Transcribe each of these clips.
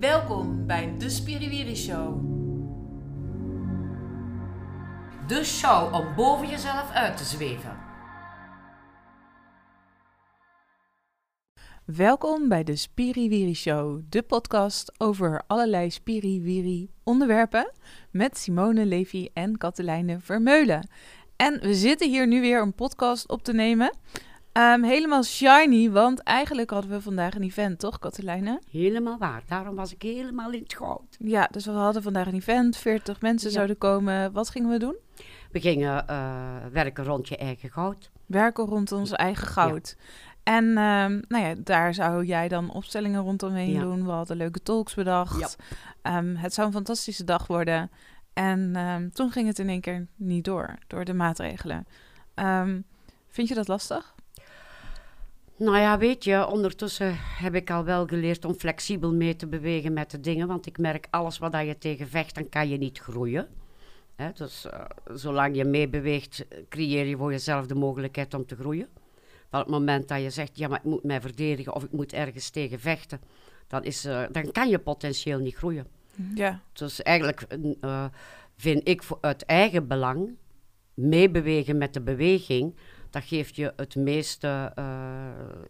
Welkom bij de Spiriwiri Show. De show om boven jezelf uit te zweven. Welkom bij de Spiriwiri Show, de podcast over allerlei spiriwiri onderwerpen met Simone Levy en Katelijne Vermeulen. En we zitten hier nu weer een podcast op te nemen. Ehm, helemaal shiny, want eigenlijk hadden we vandaag een event, toch Katelijne? Helemaal waar. Daarom was ik helemaal in het goud. Ja, dus we hadden vandaag een event, 40 mensen Ja. zouden komen. Wat gingen we doen? We gingen eh, werken rond je eigen goud. Werken rond ons eigen goud. En ehm, nou ja, daar zou jij dan opstellingen rondomheen Ja. doen. We hadden leuke talks bedacht. Ehm, het zou een fantastische dag worden. En toen ging het in één keer niet door, door de maatregelen. Vind je dat lastig? Nou ja, weet je, ondertussen heb ik al wel geleerd om flexibel mee te bewegen met de dingen. Want ik merk, alles wat je tegen vecht, dan kan je niet groeien. Dus eh, zolang je meebeweegt, creëer je voor jezelf de mogelijkheid om te groeien. Van het moment dat je zegt, ja, maar ik moet mij verdedigen of ik moet ergens tegen vechten, dan, is, eh, dan kan je potentieel niet groeien. Ja, Dus eigenlijk eh, vind ik voor uit eigen belang meebewegen met de beweging. Dat geeft je het meeste eh,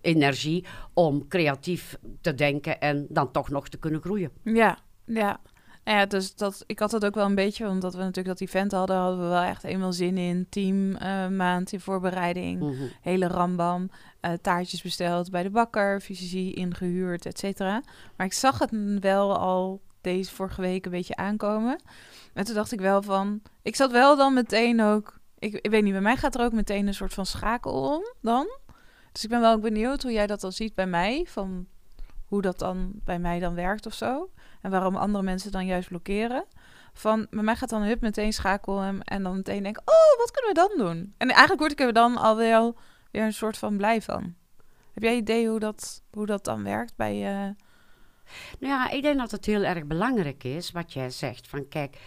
energie om creatief te denken en dan toch nog te kunnen groeien. ja, ja. Nou ja, dus dat, ik had dat ook wel een beetje, omdat we natuurlijk dat event hadden, hadden we wel echt eenmaal zin in. Team, eh, maand in voorbereiding. Mhm. hele rambam. eh, taartjes besteld bij de bakker, fysici ingehuurd, et cetera. Maar ik zag het wel al deze vorige week een beetje aankomen. En toen dacht ik wel van... Ik zat wel dan meteen ook... Ik, ik weet niet, bij mij gaat er ook meteen een soort van schakel om dan. Dus ik ben wel benieuwd hoe jij dat dan ziet bij mij. Van hoe dat dan bij mij dan werkt of zo. En waarom andere mensen dan juist blokkeren. Van, bij mij gaat dan hup meteen schakel en, dan meteen denk oh, wat kunnen we dan doen? En eigenlijk word ik er dan al weer een soort van blij van. Heb jij idee hoe dat, hoe dat dan werkt bij je? Nou ja, ik denk dat het heel erg belangrijk is wat jij zegt. Van kijk,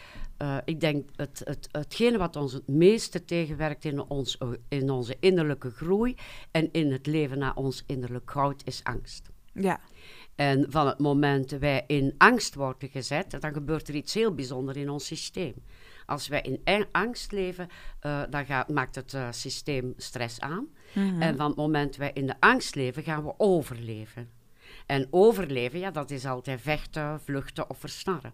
eh, ik denk het, het, hetgene wat ons het meeste tegenwerkt in, ons, in onze innerlijke groei en in het leven naar ons innerlijk goud is angst. ja, En van het moment dat wij in angst worden gezet, dan gebeurt er iets heel bijzonders in ons systeem. Als wij in angst leven, eh, dan gaat, maakt het eh, systeem stress aan. Mhm. En van het moment dat wij in de angst leven, gaan we overleven. En overleven, ja, dat is altijd vechten, vluchten of versnarren.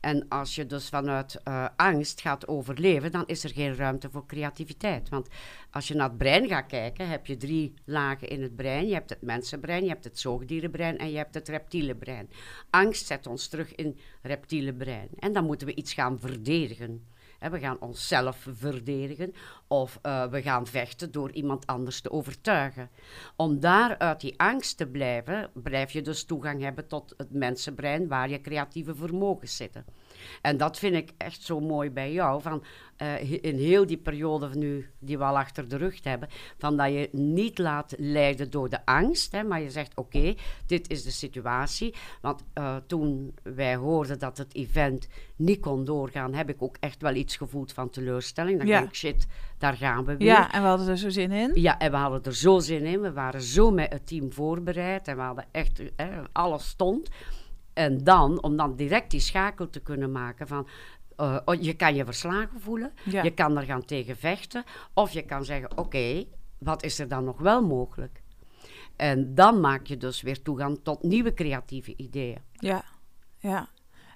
En als je dus vanuit eh, angst gaat overleven, dan is er geen ruimte voor creativiteit. Want als je naar het brein gaat kijken, heb je drie lagen in het brein. Je hebt het mensenbrein, je hebt het zoogdierenbrein en je hebt het reptiele brein. Angst zet ons terug in reptiele brein. En dan moeten we iets gaan verdedigen. We gaan onszelf verdedigen of eh, we gaan vechten door iemand anders te overtuigen. Om daar uit die angst te blijven, blijf je dus toegang hebben tot het mensenbrein waar je creatieve vermogens zitten. En dat vind ik echt zo mooi bij jou, van eh, in heel die periode nu die we al achter de rug hebben, van dat je niet laat leiden door de angst, hè, maar je zegt oké, dit is de situatie. Want eh, toen wij hoorden dat het event niet kon doorgaan, heb ik ook echt wel iets gevoeld van teleurstelling. Dan Ja. denk ik, shit, daar gaan we weer. ja, en we hadden er zo zin in. Ja, en we hadden er zo zin in. We waren zo met het team voorbereid en we hadden echt, eh, alles stond. En dan, om dan direct die schakel te kunnen maken van, oh, je kan je verslagen voelen, Ja. je kan er gaan tegen vechten, of je kan zeggen, oké, wat is er dan nog wel mogelijk? En dan maak je dus weer toegang tot nieuwe creatieve ideeën. Ja, ja.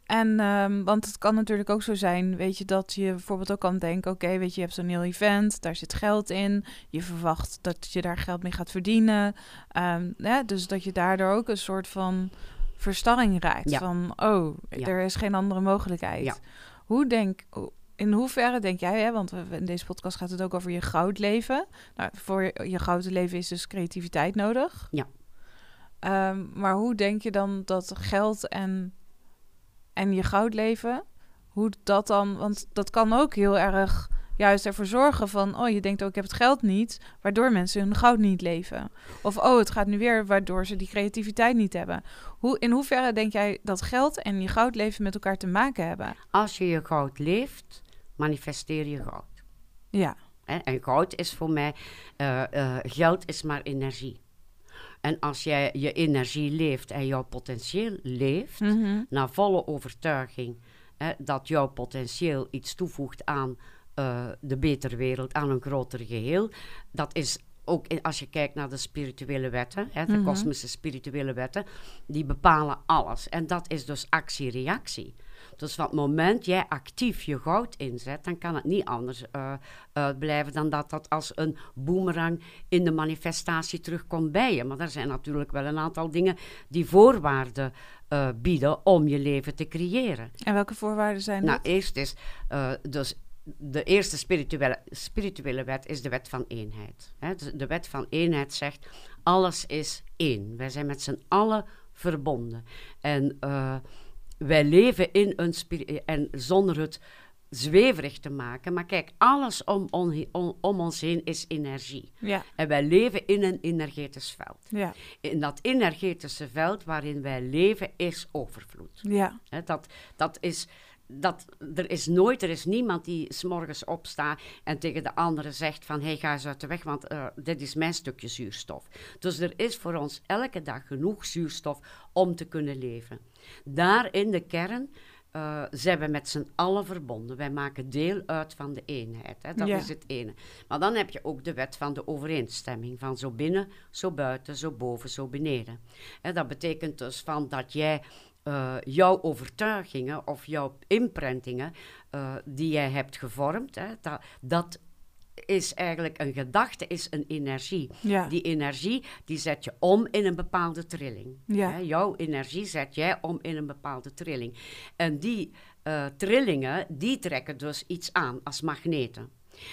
En, ehm, want het kan natuurlijk ook zo zijn, weet je, dat je bijvoorbeeld ook kan denken, oké, weet je, je hebt zo'n heel event, daar zit geld in, je verwacht dat je daar geld mee gaat verdienen, Ehm, ja, dus dat je daardoor ook een soort van verstarring raakt, Ja. van, oh, Ja. er is geen andere mogelijkheid. Hoe denk, in hoeverre denk jij, hè, want we- in deze podcast gaat het ook over je goud leven, nou, voor je, je gouden leven is dus creativiteit nodig. Ja. Ehm, maar hoe denk je dan dat geld en, en je goud leven, hoe dat dan, want dat kan ook heel erg juist ervoor zorgen van, oh je denkt ook ik heb het geld niet, waardoor mensen hun goud niet leven. Of oh het gaat nu weer, waardoor ze die creativiteit niet hebben. Hoe, in hoeverre denk jij dat geld en je goud leven met elkaar te maken hebben? Als je je goud leeft, manifesteer je goud. Ja, Hè? En goud is voor mij, eh, geld is maar energie. En als jij je energie leeft en jouw potentieel leeft, Mhm. naar volle overtuiging hè, dat jouw potentieel iets toevoegt aan eh, de betere wereld, aan een groter geheel, dat is ook in- als je kijkt naar de spirituele wetten, hè, de Mhm. kosmische spirituele wetten, die bepalen alles. En dat is dus actie-reactie. Dus van het moment jij actief je goud inzet, dan kan het niet anders eh, uitblijven dan dat dat als een boemerang in de manifestatie terugkomt bij je. Maar er zijn natuurlijk wel een aantal dingen die voorwaarden eh, bieden om je leven te creëren. En welke voorwaarden zijn Nou, dat? eerst is eh, dus de eerste spirituele, spirituele wet is de wet van eenheid. Dus de wet van eenheid zegt, alles is één. Wij zijn met z'n allen verbonden. En eh, wij leven in een en zonder het zweverig te maken. Maar kijk, alles om, on- om, om ons heen is energie. Ja, En wij leven in een energetisch veld. ja, In dat energetische veld waarin wij leven is overvloed. ja. Dat, dat is, dat, er is nooit, er is niemand die s'morgens opstaat en tegen de andere zegt van, hé, hey, ga eens uit de weg, want eh, dit is mijn stukje zuurstof. Dus er is voor ons elke dag genoeg zuurstof om te kunnen leven. Daar in de kern eh, zijn we met z'n allen verbonden. Wij maken deel uit van de eenheid. Hè? Dat Ja. is het ene. Maar dan heb je ook de wet van de overeenstemming. Van zo binnen, zo buiten, zo boven, zo beneden. Dat betekent dus van dat jij eh, jouw overtuigingen of jouw imprintingen eh, die jij hebt gevormd, hè, dat, dat is eigenlijk een gedachte, is een energie. Ja, Die energie die zet je om in een bepaalde trilling. Ja. Hè, jouw energie zet jij om in een bepaalde trilling. En die eh, trillingen, die trekken dus iets aan als magneten.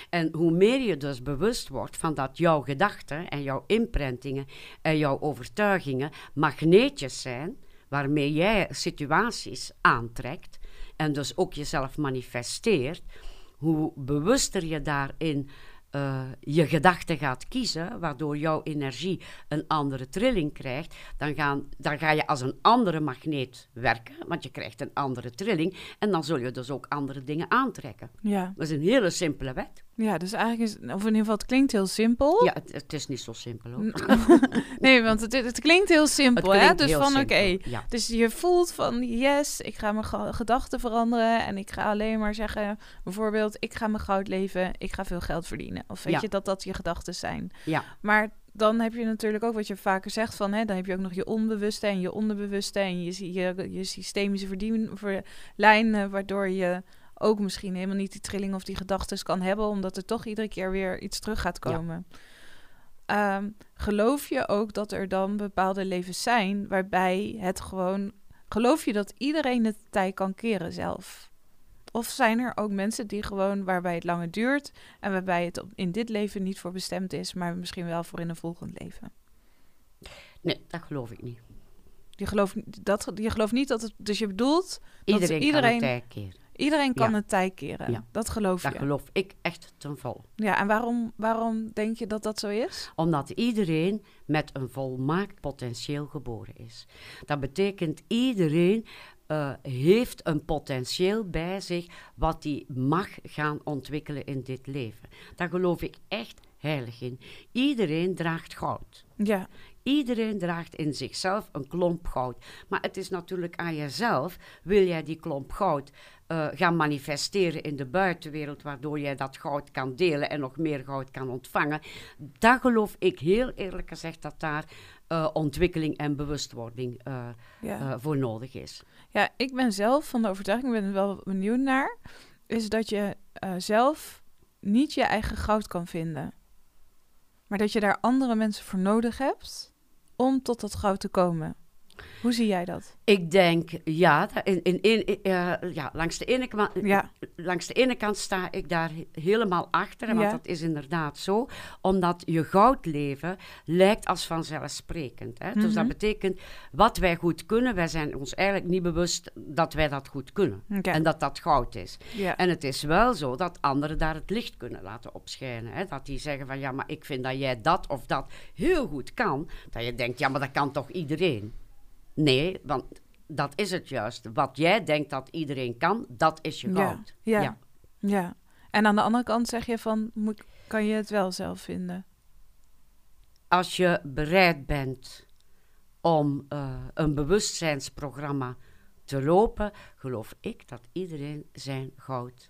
En hoe meer je dus bewust wordt van dat jouw gedachten en jouw imprintingen en jouw overtuigingen magneetjes zijn, waarmee jij situaties aantrekt en dus ook jezelf manifesteert, hoe bewuster je daarin eh, je gedachten gaat kiezen, waardoor jouw energie een andere trilling krijgt, dan, gaan, dan ga je als een andere magneet werken, want je krijgt een andere trilling en dan zul je dus ook andere dingen aantrekken. ja. Dat is een hele simpele wet. Ja, dus eigenlijk is, of in ieder geval, het klinkt heel simpel. Ja, het, het is niet zo simpel hoor. nee, want het, het klinkt heel simpel, hè? Dus van, oké, ja. dus je voelt van, yes, ik ga mijn ge- gedachten veranderen en ik ga alleen maar zeggen, bijvoorbeeld, ik ga mijn goud leven, ik ga veel geld verdienen. Of weet Ja. je, dat dat je gedachten zijn. Ja, Maar dan heb je natuurlijk ook wat je vaker zegt van, hè, dan heb je ook nog je onbewuste en je onderbewuste en je, je, je systemische verdien, verlijnen, waardoor je ook misschien helemaal niet die trilling of die gedachten kan hebben, omdat er toch iedere keer weer iets terug gaat Ja. komen. Ehm, geloof je ook dat er dan bepaalde levens zijn waarbij het gewoon. Geloof je dat iedereen het tij kan keren zelf? Of zijn er ook mensen die gewoon waarbij het langer duurt en waarbij het in dit leven niet voor bestemd is, maar misschien wel voor in een volgend leven? nee, dat geloof ik niet. Je gelooft, dat, je gelooft niet dat het. Dus je bedoelt, Iedereen, iedereen- kan het tij keren. Iedereen kan Ja. het tij keren. Ja. Dat geloof Dat je. geloof ik echt ten volle. Ja, en waarom, waarom denk je dat dat zo is? Omdat iedereen met een volmaakt potentieel geboren is. Dat betekent iedereen eh, heeft een potentieel bij zich wat hij mag gaan ontwikkelen in dit leven. Daar geloof ik echt heilig in. Iedereen draagt goud. Ja, Iedereen draagt in zichzelf een klomp goud. Maar het is natuurlijk aan jezelf. Wil jij die klomp goud eh, gaan manifesteren in de buitenwereld, waardoor jij dat goud kan delen en nog meer goud kan ontvangen? Daar geloof ik heel eerlijk gezegd dat daar eh, ontwikkeling en bewustwording eh, ja. voor nodig is. Ja, ik ben zelf van de overtuiging, ik ben er wel benieuwd naar, is dat je zelf niet je eigen goud kan vinden. Maar dat je daar andere mensen voor nodig hebt om tot dat goud te komen. Hoe zie jij dat? Ik denk, ja, in, in, in, eh, ja langs, de ene, kant- Ja, langs de ene kant sta ik daar he- helemaal achter, want Ja. dat is inderdaad zo. Omdat je goudleven lijkt als vanzelfsprekend. Hè? Dus dat Mhm. betekent, wat wij goed kunnen, wij zijn ons eigenlijk niet bewust dat wij dat goed kunnen. En dat dat goud is. ja. En het is wel zo dat anderen daar het licht kunnen laten opschijnen. Hè? Dat die zeggen van, ja, maar ik vind dat jij dat of dat heel goed kan. Dat je denkt, ja, maar dat kan toch iedereen? Nee, want dat is het juist. Wat jij denkt dat iedereen kan, dat is je goud. ja. Ja. ja. En aan de andere kant zeg je van, moet, kan je het wel zelf vinden? als je bereid bent om eh, een bewustzijnsprogramma te lopen, geloof ik dat iedereen zijn goud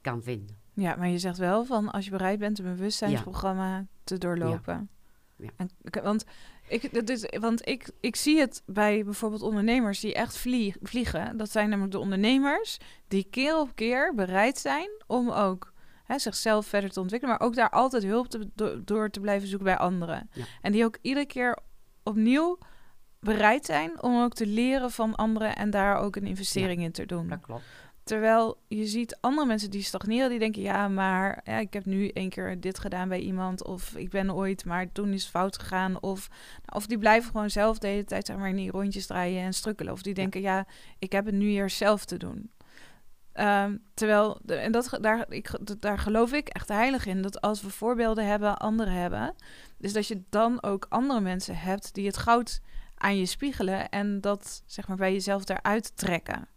kan vinden. Ja, maar je zegt wel van als je bereid bent een bewustzijnsprogramma te doorlopen. Ja. En, k- want ik, dat is, want ik, ik zie het bij bijvoorbeeld ondernemers die echt vlie- vliegen. Dat zijn namelijk de ondernemers die keer op keer bereid zijn om ook hè, zichzelf verder te ontwikkelen, maar ook daar altijd hulp te, do- door te blijven zoeken bij anderen. Ja. En die ook iedere keer opnieuw bereid zijn om ook te leren van anderen en daar ook een investering in te doen. Dat klopt. Terwijl je ziet andere mensen die stagneren, die denken: ja, maar ja, ik heb nu één keer dit gedaan bij iemand, of ik ben ooit, maar toen is het fout gegaan, of, of die blijven gewoon zelf de hele tijd zeg maar in die rondjes draaien en strukkelen, of die denken: ja, ik heb het nu eerst zelf te doen. Ehm, terwijl, en dat, daar, ik, daar geloof ik echt heilig in, dat als we voorbeelden hebben, anderen hebben, dus dat je dan ook andere mensen hebt die het goud aan je spiegelen en dat zeg maar bij jezelf eruit trekken.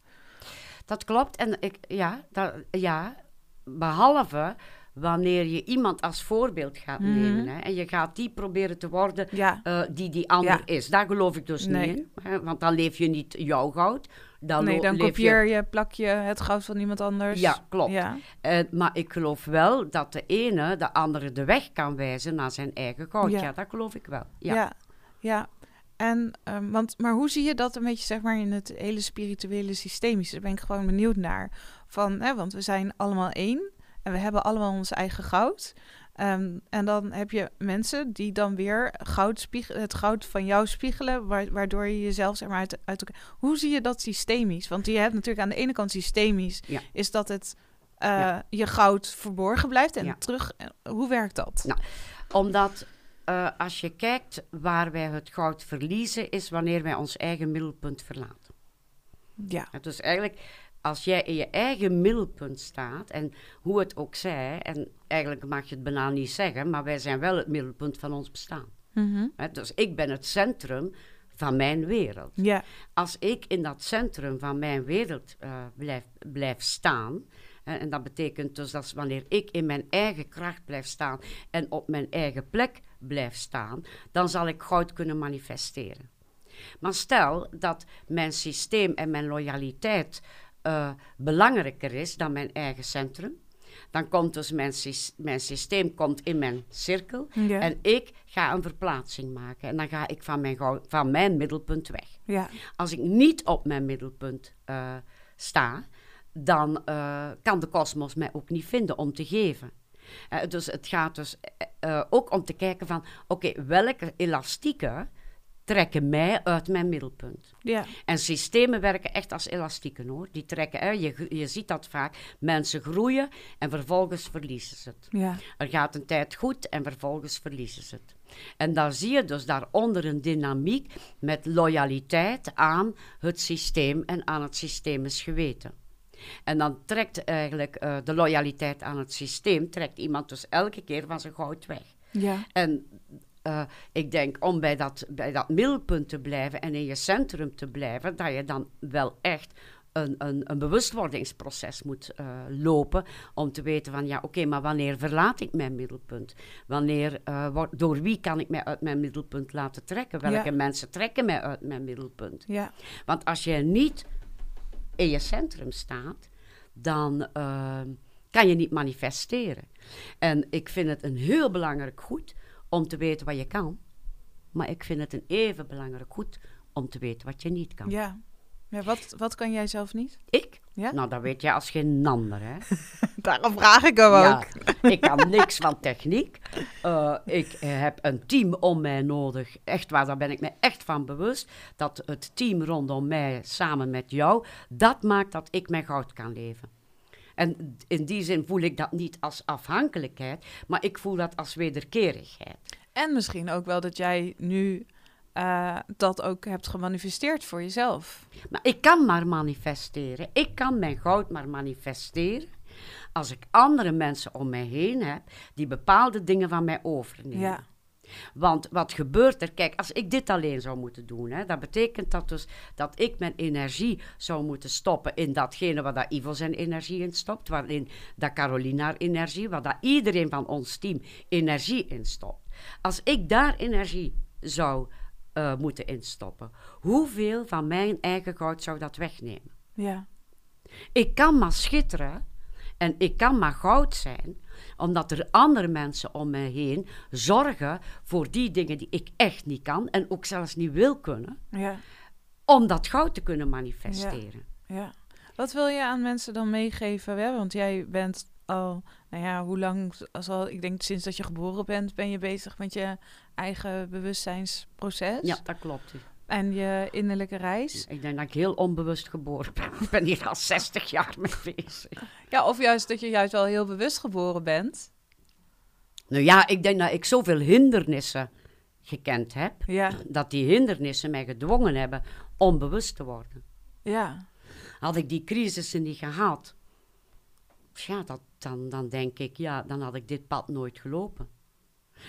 Dat klopt. En ik, ja, dat, ja, behalve wanneer je iemand als voorbeeld gaat Mhm. nemen hè, en je gaat die proberen te worden Ja, eh, die die ander Ja. is. Daar geloof ik dus Nee. niet in. Hè, want dan leef je niet jouw goud. Dan nee, dan kopieer je, plak je het goud van iemand anders. Ja, klopt. Ja, Eh, maar ik geloof wel dat de ene de andere de weg kan wijzen naar zijn eigen goud. Ja. Ja, dat geloof ik wel. ja, Ja. En, ehm, want, maar hoe zie je dat een beetje zeg maar in het hele spirituele systemische? Daar ben ik gewoon benieuwd naar. Van, hè, want we zijn allemaal één en we hebben allemaal ons eigen goud. Ehm, en dan heb je mensen die dan weer goud spiegelen, het goud van jou spiegelen, wa- waardoor je jezelf zeg maar uit, uit elkaar... Hoe zie je dat systemisch? Want je hebt natuurlijk aan de ene kant systemisch, Ja. is dat het eh, Ja. je goud verborgen blijft en Ja. terug. Hoe werkt dat? Nou, Omdat eh, als je kijkt waar wij het goud verliezen, is wanneer wij ons eigen middelpunt verlaten. Ja, Dus eigenlijk, als jij in je eigen middelpunt staat, en hoe het ook zij, en eigenlijk mag je het bijna niet zeggen, maar wij zijn wel het middelpunt van ons bestaan. Mhm. Hè, Dus ik ben het centrum van mijn wereld. ja, Als ik in dat centrum van mijn wereld eh, blijf, blijf staan, hè, en dat betekent dus dat wanneer ik in mijn eigen kracht blijf staan en op mijn eigen plek blijf staan, dan zal ik goud kunnen manifesteren. Maar stel dat mijn systeem en mijn loyaliteit eh, belangrijker is dan mijn eigen centrum, dan komt dus mijn, sys- mijn systeem komt in mijn cirkel ja, en ik ga een verplaatsing maken. En dan ga ik van mijn, van mijn middelpunt weg. ja, Als ik niet op mijn middelpunt eh, sta, dan eh, kan de kosmos mij ook niet vinden om te geven. Eh, dus het gaat dus eh, ook om te kijken van, oké, welke elastieken trekken mij uit mijn middelpunt? ja, En systemen werken echt als elastieken hoor. Die trekken, hè, je, je ziet dat vaak, mensen groeien en vervolgens verliezen ze het. ja, Er gaat een tijd goed en vervolgens verliezen ze het. En dan zie je dus daaronder een dynamiek met loyaliteit aan het systeem en aan het systeem is geweten. En dan trekt eigenlijk eh, de loyaliteit aan het systeem, trekt iemand dus elke keer van zijn goud weg. ja, En eh, ik denk om bij dat, bij dat middelpunt te blijven en in je centrum te blijven, dat je dan wel echt een, een, een bewustwordingsproces moet eh, lopen om te weten van ja, oké, maar wanneer verlaat ik mijn middelpunt? Wanneer, door wie kan ik mij uit mijn middelpunt laten trekken? Welke Ja. mensen trekken mij uit mijn middelpunt? ja, Want als je niet in je centrum staat, dan eh, kan je niet manifesteren. En ik vind het een heel belangrijk goed om te weten wat je kan. Maar ik vind het een even belangrijk goed om te weten wat je niet kan. ja. ja wat, wat kan jij zelf niet? Ik? Ja? Nou, dat weet jij als geen ander, hè? Daarom vraag ik hem Ja, ik kan niks van techniek. Eh, ik heb een team om mij nodig. Echt waar, daar ben ik me echt van bewust. Dat het team rondom mij, samen met jou, dat maakt dat ik mijn goud kan leven. En in die zin voel ik dat niet als afhankelijkheid, maar ik voel dat als wederkerigheid. En misschien ook wel dat jij nu eh, dat ook hebt gemanifesteerd voor jezelf. Maar ik kan maar manifesteren. Ik kan mijn goud maar manifesteren als ik andere mensen om mij heen heb die bepaalde dingen van mij overnemen. Ja, Want wat gebeurt er? Kijk, als ik dit alleen zou moeten doen, hè, dat betekent dat dus dat ik mijn energie zou moeten stoppen in datgene waar dat Ivo zijn energie in stopt, waarin dat Carolina haar energie, waar dat iedereen van ons team energie in stopt. Als ik daar energie zou uh, moeten instoppen, hoeveel van mijn eigen goud zou dat wegnemen? Ja. Ik kan maar schitteren en ik kan maar goud zijn, omdat er andere mensen om me heen zorgen voor die dingen die ik echt niet kan en ook zelfs niet wil kunnen. Ja. Om dat goud te kunnen manifesteren. Ja. ja. Wat wil je aan mensen dan meegeven? Hè? Want jij bent al, nou ja, hoe lang, als al, ik denk sinds dat je geboren bent, ben je bezig met je eigen bewustzijnsproces. Ja, dat klopt. En je innerlijke reis. Ik denk dat ik heel onbewust geboren ben. Ik ben hier al 60 jaar mee bezig. Ja, of juist dat je juist wel heel bewust geboren bent. Nou ja, ik denk dat ik zoveel hindernissen gekend heb. Ja. Dat die hindernissen mij gedwongen hebben om bewust te worden. Ja. Had ik die crisissen niet gehad, ja, dat, dan, dan denk ik, ja, dan had ik dit pad nooit gelopen.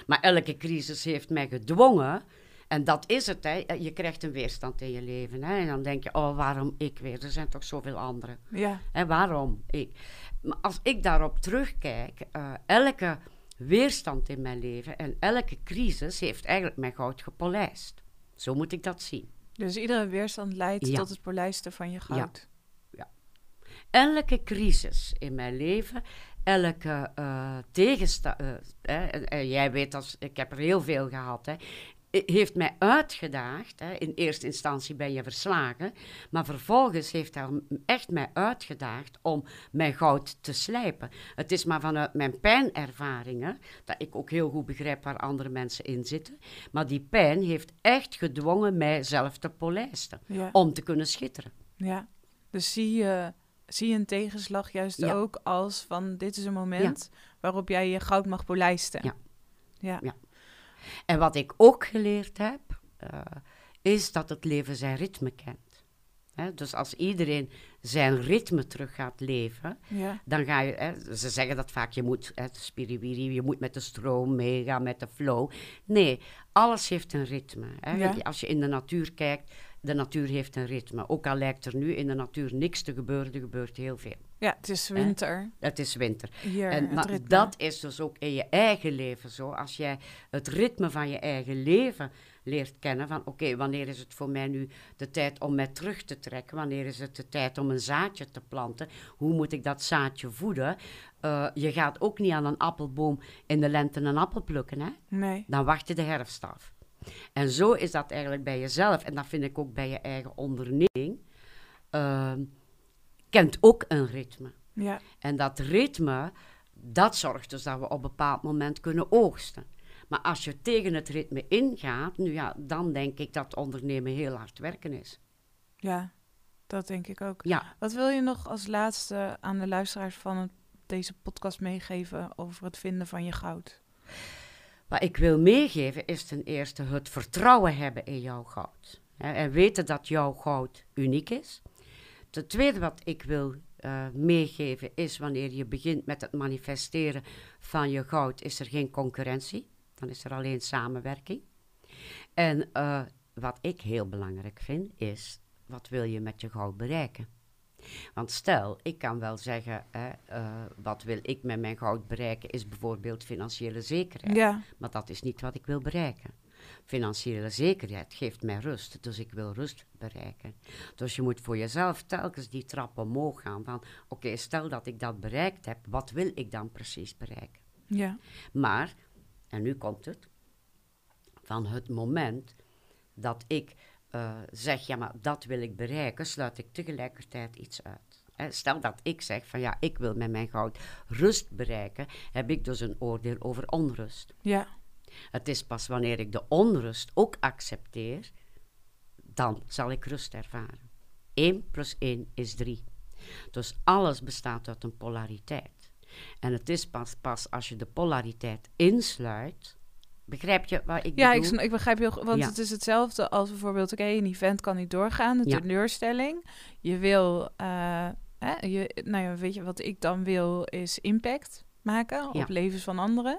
Maar elke crisis heeft mij gedwongen. En dat is het, hè. Je krijgt een weerstand in je leven. Hè. En dan denk je, oh, waarom ik weer? Er zijn toch zoveel anderen. Ja. En waarom ik? Maar als ik daarop terugkijk, uh, elke weerstand in mijn leven en elke crisis heeft eigenlijk mijn goud gepolijst. Zo moet ik dat zien. Dus iedere weerstand leidt tot het polijsten van je goud. Ja. Elke crisis in mijn leven, elke uh, tegenstand. Uh, jij weet, als, ik heb er heel veel gehad. Hè, heeft mij uitgedaagd. Hè. In eerste instantie ben je verslagen. Maar vervolgens heeft hij echt mij uitgedaagd om mijn goud te slijpen. Het is maar vanuit mijn pijnervaringen dat ik ook heel goed begrijp waar andere mensen in zitten. Maar die pijn heeft echt gedwongen mij zelf te polijsten. Om te kunnen schitteren. Ja, dus zie je, zie je een tegenslag juist ook als van dit is een moment waarop jij je goud mag polijsten. Ja. ja. ja. En wat ik ook geleerd heb, uh, is dat het leven zijn ritme kent. Hè? Dus als iedereen zijn ritme terug gaat leven, dan ga je, hè, ze zeggen dat vaak, je moet, hè, spiriwiri, je moet met de stroom meegaan, met de flow. Nee, alles heeft een ritme. Hè? Als je in de natuur kijkt, de natuur heeft een ritme. Ook al lijkt er nu in de natuur niks te gebeuren, er gebeurt heel veel. Ja, het is winter. Het is winter. Hier, en maar dat is dus ook in je eigen leven zo. Als jij het ritme van je eigen leven leert kennen, van oké, wanneer is het voor mij nu de tijd om mij terug te trekken? Wanneer is het de tijd om een zaadje te planten? Hoe moet ik dat zaadje voeden? Uh, je gaat ook niet aan een appelboom in de lente een appel plukken, hè? Nee. Dan wacht je de herfst af. En zo is dat eigenlijk bij jezelf. En dat vind ik ook bij je eigen onderneming. Uh, kent ook een ritme. Ja. En dat ritme, dat zorgt dus dat we op een bepaald moment kunnen oogsten. Maar als je tegen het ritme ingaat, nu ja, dan denk ik dat ondernemen heel hard werken is. Ja, dat denk ik ook. Ja. Wat wil je nog als laatste aan de luisteraars van deze podcast meegeven over het vinden van je goud? Wat ik wil meegeven is ten eerste het vertrouwen hebben in jouw goud. En weten dat jouw goud uniek is. Ten tweede wat ik wil uh, meegeven is wanneer je begint met het manifesteren van je goud, is er geen concurrentie. Dan is er alleen samenwerking. En uh, wat ik heel belangrijk vind is, wat wil je met je goud bereiken? Want stel, ik kan wel zeggen, hè, uh, wat wil ik met mijn goud bereiken, is bijvoorbeeld financiële zekerheid. Ja. Maar dat is niet wat ik wil bereiken. Financiële zekerheid geeft mij rust, dus ik wil rust bereiken. Dus je moet voor jezelf telkens die trap omhoog gaan van, oké, stel dat ik dat bereikt heb, wat wil ik dan precies bereiken? Ja. Maar, en nu komt het, van het moment dat ik uh, zeg, ja, maar dat wil ik bereiken, sluit ik tegelijkertijd iets uit. Hè, stel dat ik zeg van ja, ik wil met mijn goud rust bereiken, heb ik dus een oordeel over onrust. Ja. Het is pas wanneer ik de onrust ook accepteer, dan zal ik rust ervaren. 1 plus 1 is 3. Dus alles bestaat uit een polariteit. En het is pas, pas als je de polariteit insluit, Begrijp je wat ik ja, bedoel? Ja, ik, ik, begrijp je, want het is hetzelfde als bijvoorbeeld, oké, een event kan niet doorgaan, de ja. teleurstelling. Je wil, uh, hè, je, nou ja, weet je, wat ik dan wil is impact maken op levens van anderen.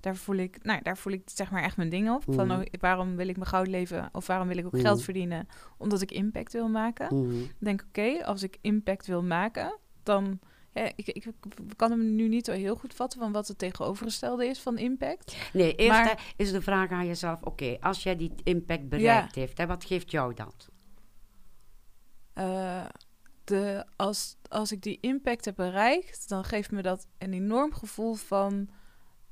Daar voel ik, nou, daar voel ik zeg maar echt mijn ding op. Mm. Van oh, waarom wil ik mijn goud leven of waarom wil ik ook mm. geld verdienen? Omdat ik impact wil maken. Mm. denk, oké, als ik impact wil maken, dan Ja, ik, ik, kan hem nu niet heel goed vatten van wat het tegenovergestelde is van impact. Nee, eerst Maar- is de vraag aan jezelf: oké, als jij die impact bereikt heeft, hè, wat geeft jou dat? Eh, de, als, als ik die impact heb bereikt, dan geeft me dat een enorm gevoel van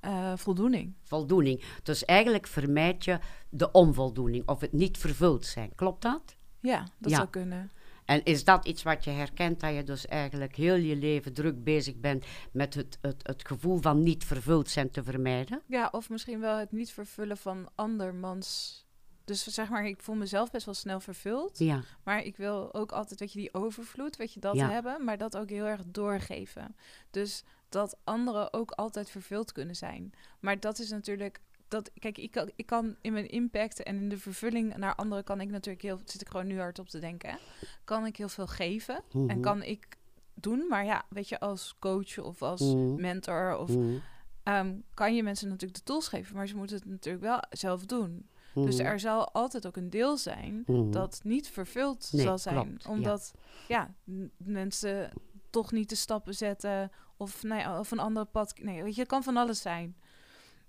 eh, voldoening. Voldoening. Dus eigenlijk vermijd je de onvoldoening of het niet vervuld zijn. Klopt dat? Ja, dat Ja. zou kunnen. En is dat iets wat je herkent, dat je dus eigenlijk heel je leven druk bezig bent met het, het, het gevoel van niet vervuld zijn te vermijden? Ja, of misschien wel het niet vervullen van andermans. Dus zeg maar, ik voel mezelf best wel snel vervuld. Ja, Maar ik wil ook altijd, weet je, die overvloed, weet je, dat Ja. hebben. Maar dat ook heel erg doorgeven. Dus dat anderen ook altijd vervuld kunnen zijn. Maar dat is natuurlijk... Dat, kijk, ik kan, ik kan in mijn impact en in de vervulling naar anderen... kan ik natuurlijk heel... zit ik gewoon nu hard op te denken. hè, Kan ik heel veel geven. En Mhm. kan ik doen. Maar ja, weet je, als coach of als Mhm. mentor... of Mhm. ehm, kan je mensen natuurlijk de tools geven. Maar ze moeten het natuurlijk wel zelf doen. Dus er zal altijd ook een deel zijn dat niet vervuld Nee, zal zijn. klopt, omdat ja. mensen toch niet de stappen zetten of, nou ja, of een ander pad. Nee, weet je, het kan van alles zijn.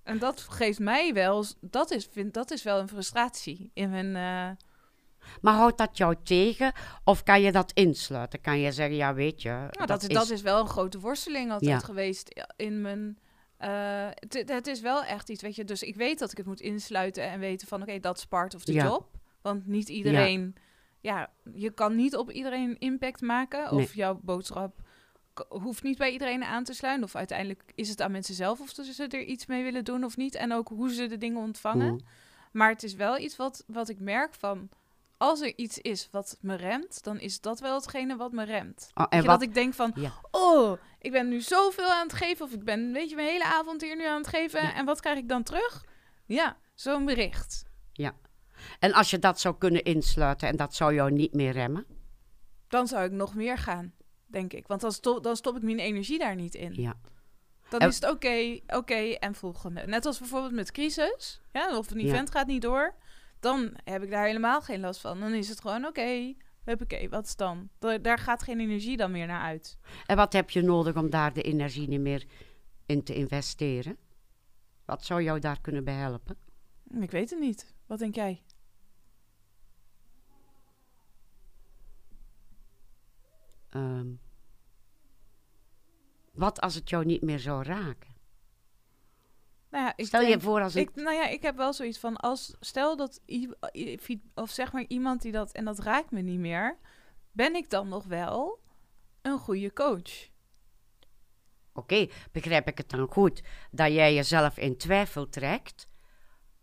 En dat geeft mij wel, dat is, vind, dat is wel een frustratie in mijn. eh, Maar houdt dat jou tegen of kan je dat insluiten? Kan je zeggen, ja weet je, nou, dat, is, dat is wel een grote worsteling altijd Ja. geweest in mijn. eh, het, het is wel echt iets, weet je. Dus ik weet dat ik het moet insluiten en weten van, oké, dat is part of the Ja. job. Want niet iedereen, ja. je kan niet op iedereen impact maken. Of Nee. jouw boodschap hoeft niet bij iedereen aan te sluiten. Of uiteindelijk is het aan mensen zelf of ze er iets mee willen doen of niet. En ook hoe ze de dingen ontvangen. Maar het is wel iets wat, wat ik merk van... Als er iets is wat me remt, dan is dat wel hetgene wat me remt. Oh, Weet en wat, dat ik denk van, Ja. oh, ik ben nu zoveel aan het geven. Of ik ben, weet je, mijn hele avond hier nu aan het geven. Ja. En wat krijg ik dan terug? Ja, zo'n bericht. en als je dat zou kunnen insluiten en dat zou jou niet meer remmen? Dan zou ik nog meer gaan, denk ik. Want dan, sto- dan stop ik mijn energie daar niet in. Ja. Dan En- is het oké, oké en volgende. Net als bijvoorbeeld met crisis. Ja, of een Ja. event gaat niet door. Dan heb ik daar helemaal geen last van. Dan is het gewoon oké, huppakee, wat is dan? Da- daar gaat geen energie dan meer naar uit. En wat heb je nodig om daar de energie niet meer in te investeren? Wat zou jou daar kunnen bij helpen? Ik weet het niet. Wat denk jij? Ehm, wat als het jou niet meer zou raken? Nou ja, ik Stel je voor als. Ik, nou ja, ik heb wel zoiets van als stel dat of zeg maar iemand die dat en dat raakt me niet meer, ben ik dan nog wel een goede coach? Oké, begrijp ik het dan goed dat jij jezelf in twijfel trekt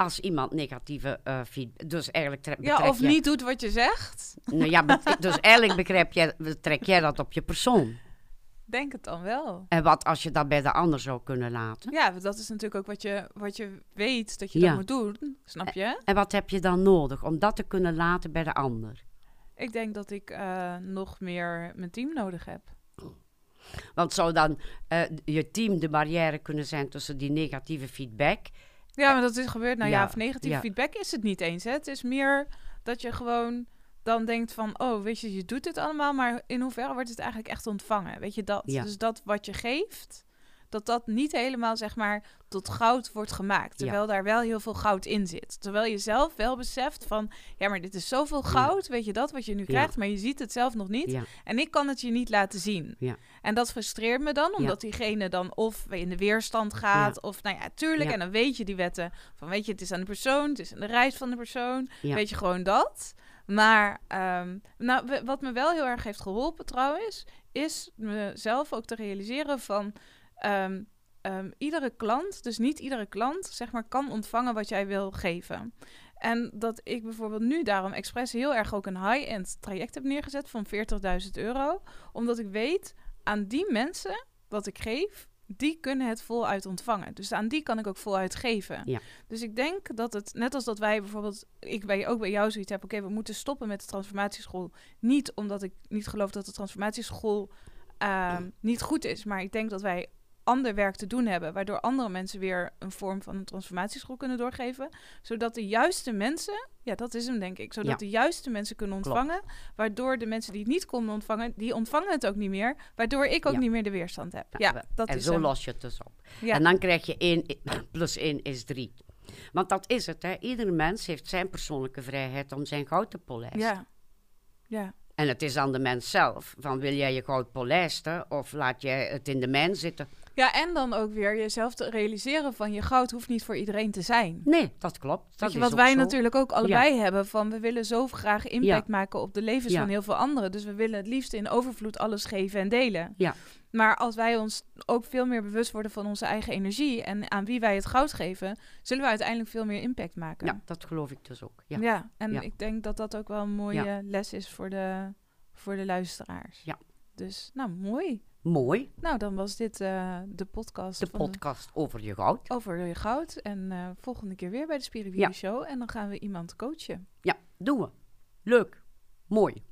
als iemand negatieve eh feedback... Dus eigenlijk Ja, of je- niet doet wat je zegt? Nou ja, dus eigenlijk begrijp jij, trek jij dat op je persoon. Denk het dan wel. En wat als je dat bij de ander zou kunnen laten? Ja, dat is natuurlijk ook wat je, wat je weet dat je Ja. dat moet doen. Snap je? En wat heb je dan nodig om dat te kunnen laten bij de ander? Ik denk dat ik eh, nog meer mijn team nodig heb. Want zou dan eh, je team de barrière kunnen zijn tussen die negatieve feedback? Ja, maar dat is gebeurd. Nou ja, of negatieve feedback is het niet eens. Hè? Het is meer dat je gewoon dan denkt van... oh, weet je, je doet dit allemaal... maar in hoeverre wordt het eigenlijk echt ontvangen? Weet je dat? Dus dat wat je geeft... dat dat niet helemaal, zeg maar, tot goud wordt gemaakt. Ja. Terwijl daar wel heel veel goud in zit. Terwijl je zelf wel beseft van... ja, maar dit is zoveel goud, weet je dat, wat je nu krijgt... maar je ziet het zelf nog niet. En ik kan het je niet laten zien. Ja. En dat frustreert me dan, omdat diegene dan of in de weerstand gaat, of nou ja, tuurlijk. En dan weet je die wetten van, weet je, het is aan de persoon, het is aan de reis van de persoon. Weet je gewoon dat. Maar ehm, nou, wat me wel heel erg heeft geholpen trouwens, is mezelf ook te realiseren van ehm, ehm, iedere klant, dus niet iedere klant, zeg maar, kan ontvangen wat jij wil geven. En dat ik bijvoorbeeld nu daarom expres heel erg ook een high-end traject heb neergezet van 40.000 euro. Omdat ik weet, aan die mensen wat ik geef, die kunnen het voluit ontvangen. Dus aan die kan ik ook voluit geven. Ja. Dus ik denk dat het, net als dat wij bijvoorbeeld, ik bij, ook bij jou zoiets heb, oké, we moeten stoppen met de transformatieschool. Niet omdat ik niet geloof dat de transformatieschool ehm, niet goed is, maar ik denk dat wij ander werk te doen hebben, waardoor andere mensen weer een vorm van een transformatieschool kunnen doorgeven, zodat de juiste mensen, ja, dat is hem denk ik, zodat Ja. de juiste mensen kunnen Klopt. ontvangen, waardoor de mensen die het niet konden ontvangen, die ontvangen het ook niet meer, waardoor ik ook Ja. niet meer de weerstand heb. Ja, Ja, dat en is zo hem. los je het dus op. Ja. En dan krijg je 1 plus 1 is 3. Want dat is het, hè. Ieder mens heeft zijn persoonlijke vrijheid om zijn goud te polijsten. ja. Ja. En het is aan de mens zelf. Van wil jij je goud polijsten of laat jij het in de mijn zitten? Ja, en dan ook weer jezelf te realiseren van je goud hoeft niet voor iedereen te zijn. Nee, dat klopt. Dat je, is wat wij zo. natuurlijk ook allebei hebben, van we willen zo graag impact maken op de levens Ja. van heel veel anderen. Dus we willen het liefst in overvloed alles geven en delen. Ja. Maar als wij ons ook veel meer bewust worden van onze eigen energie en aan wie wij het goud geven, zullen we uiteindelijk veel meer impact maken. Ja, dat geloof ik dus ook. Ja. Ja, en ik denk dat dat ook wel een mooie les is voor de, voor de luisteraars. Ja. Dus, nou, mooi. Mooi. Nou, dan was dit eh, de podcast De van podcast over je goud. over je goud. En eh, volgende keer weer bij de Spiritu Ja. Show. En dan gaan we iemand coachen. Ja, doen we. Leuk. Mooi.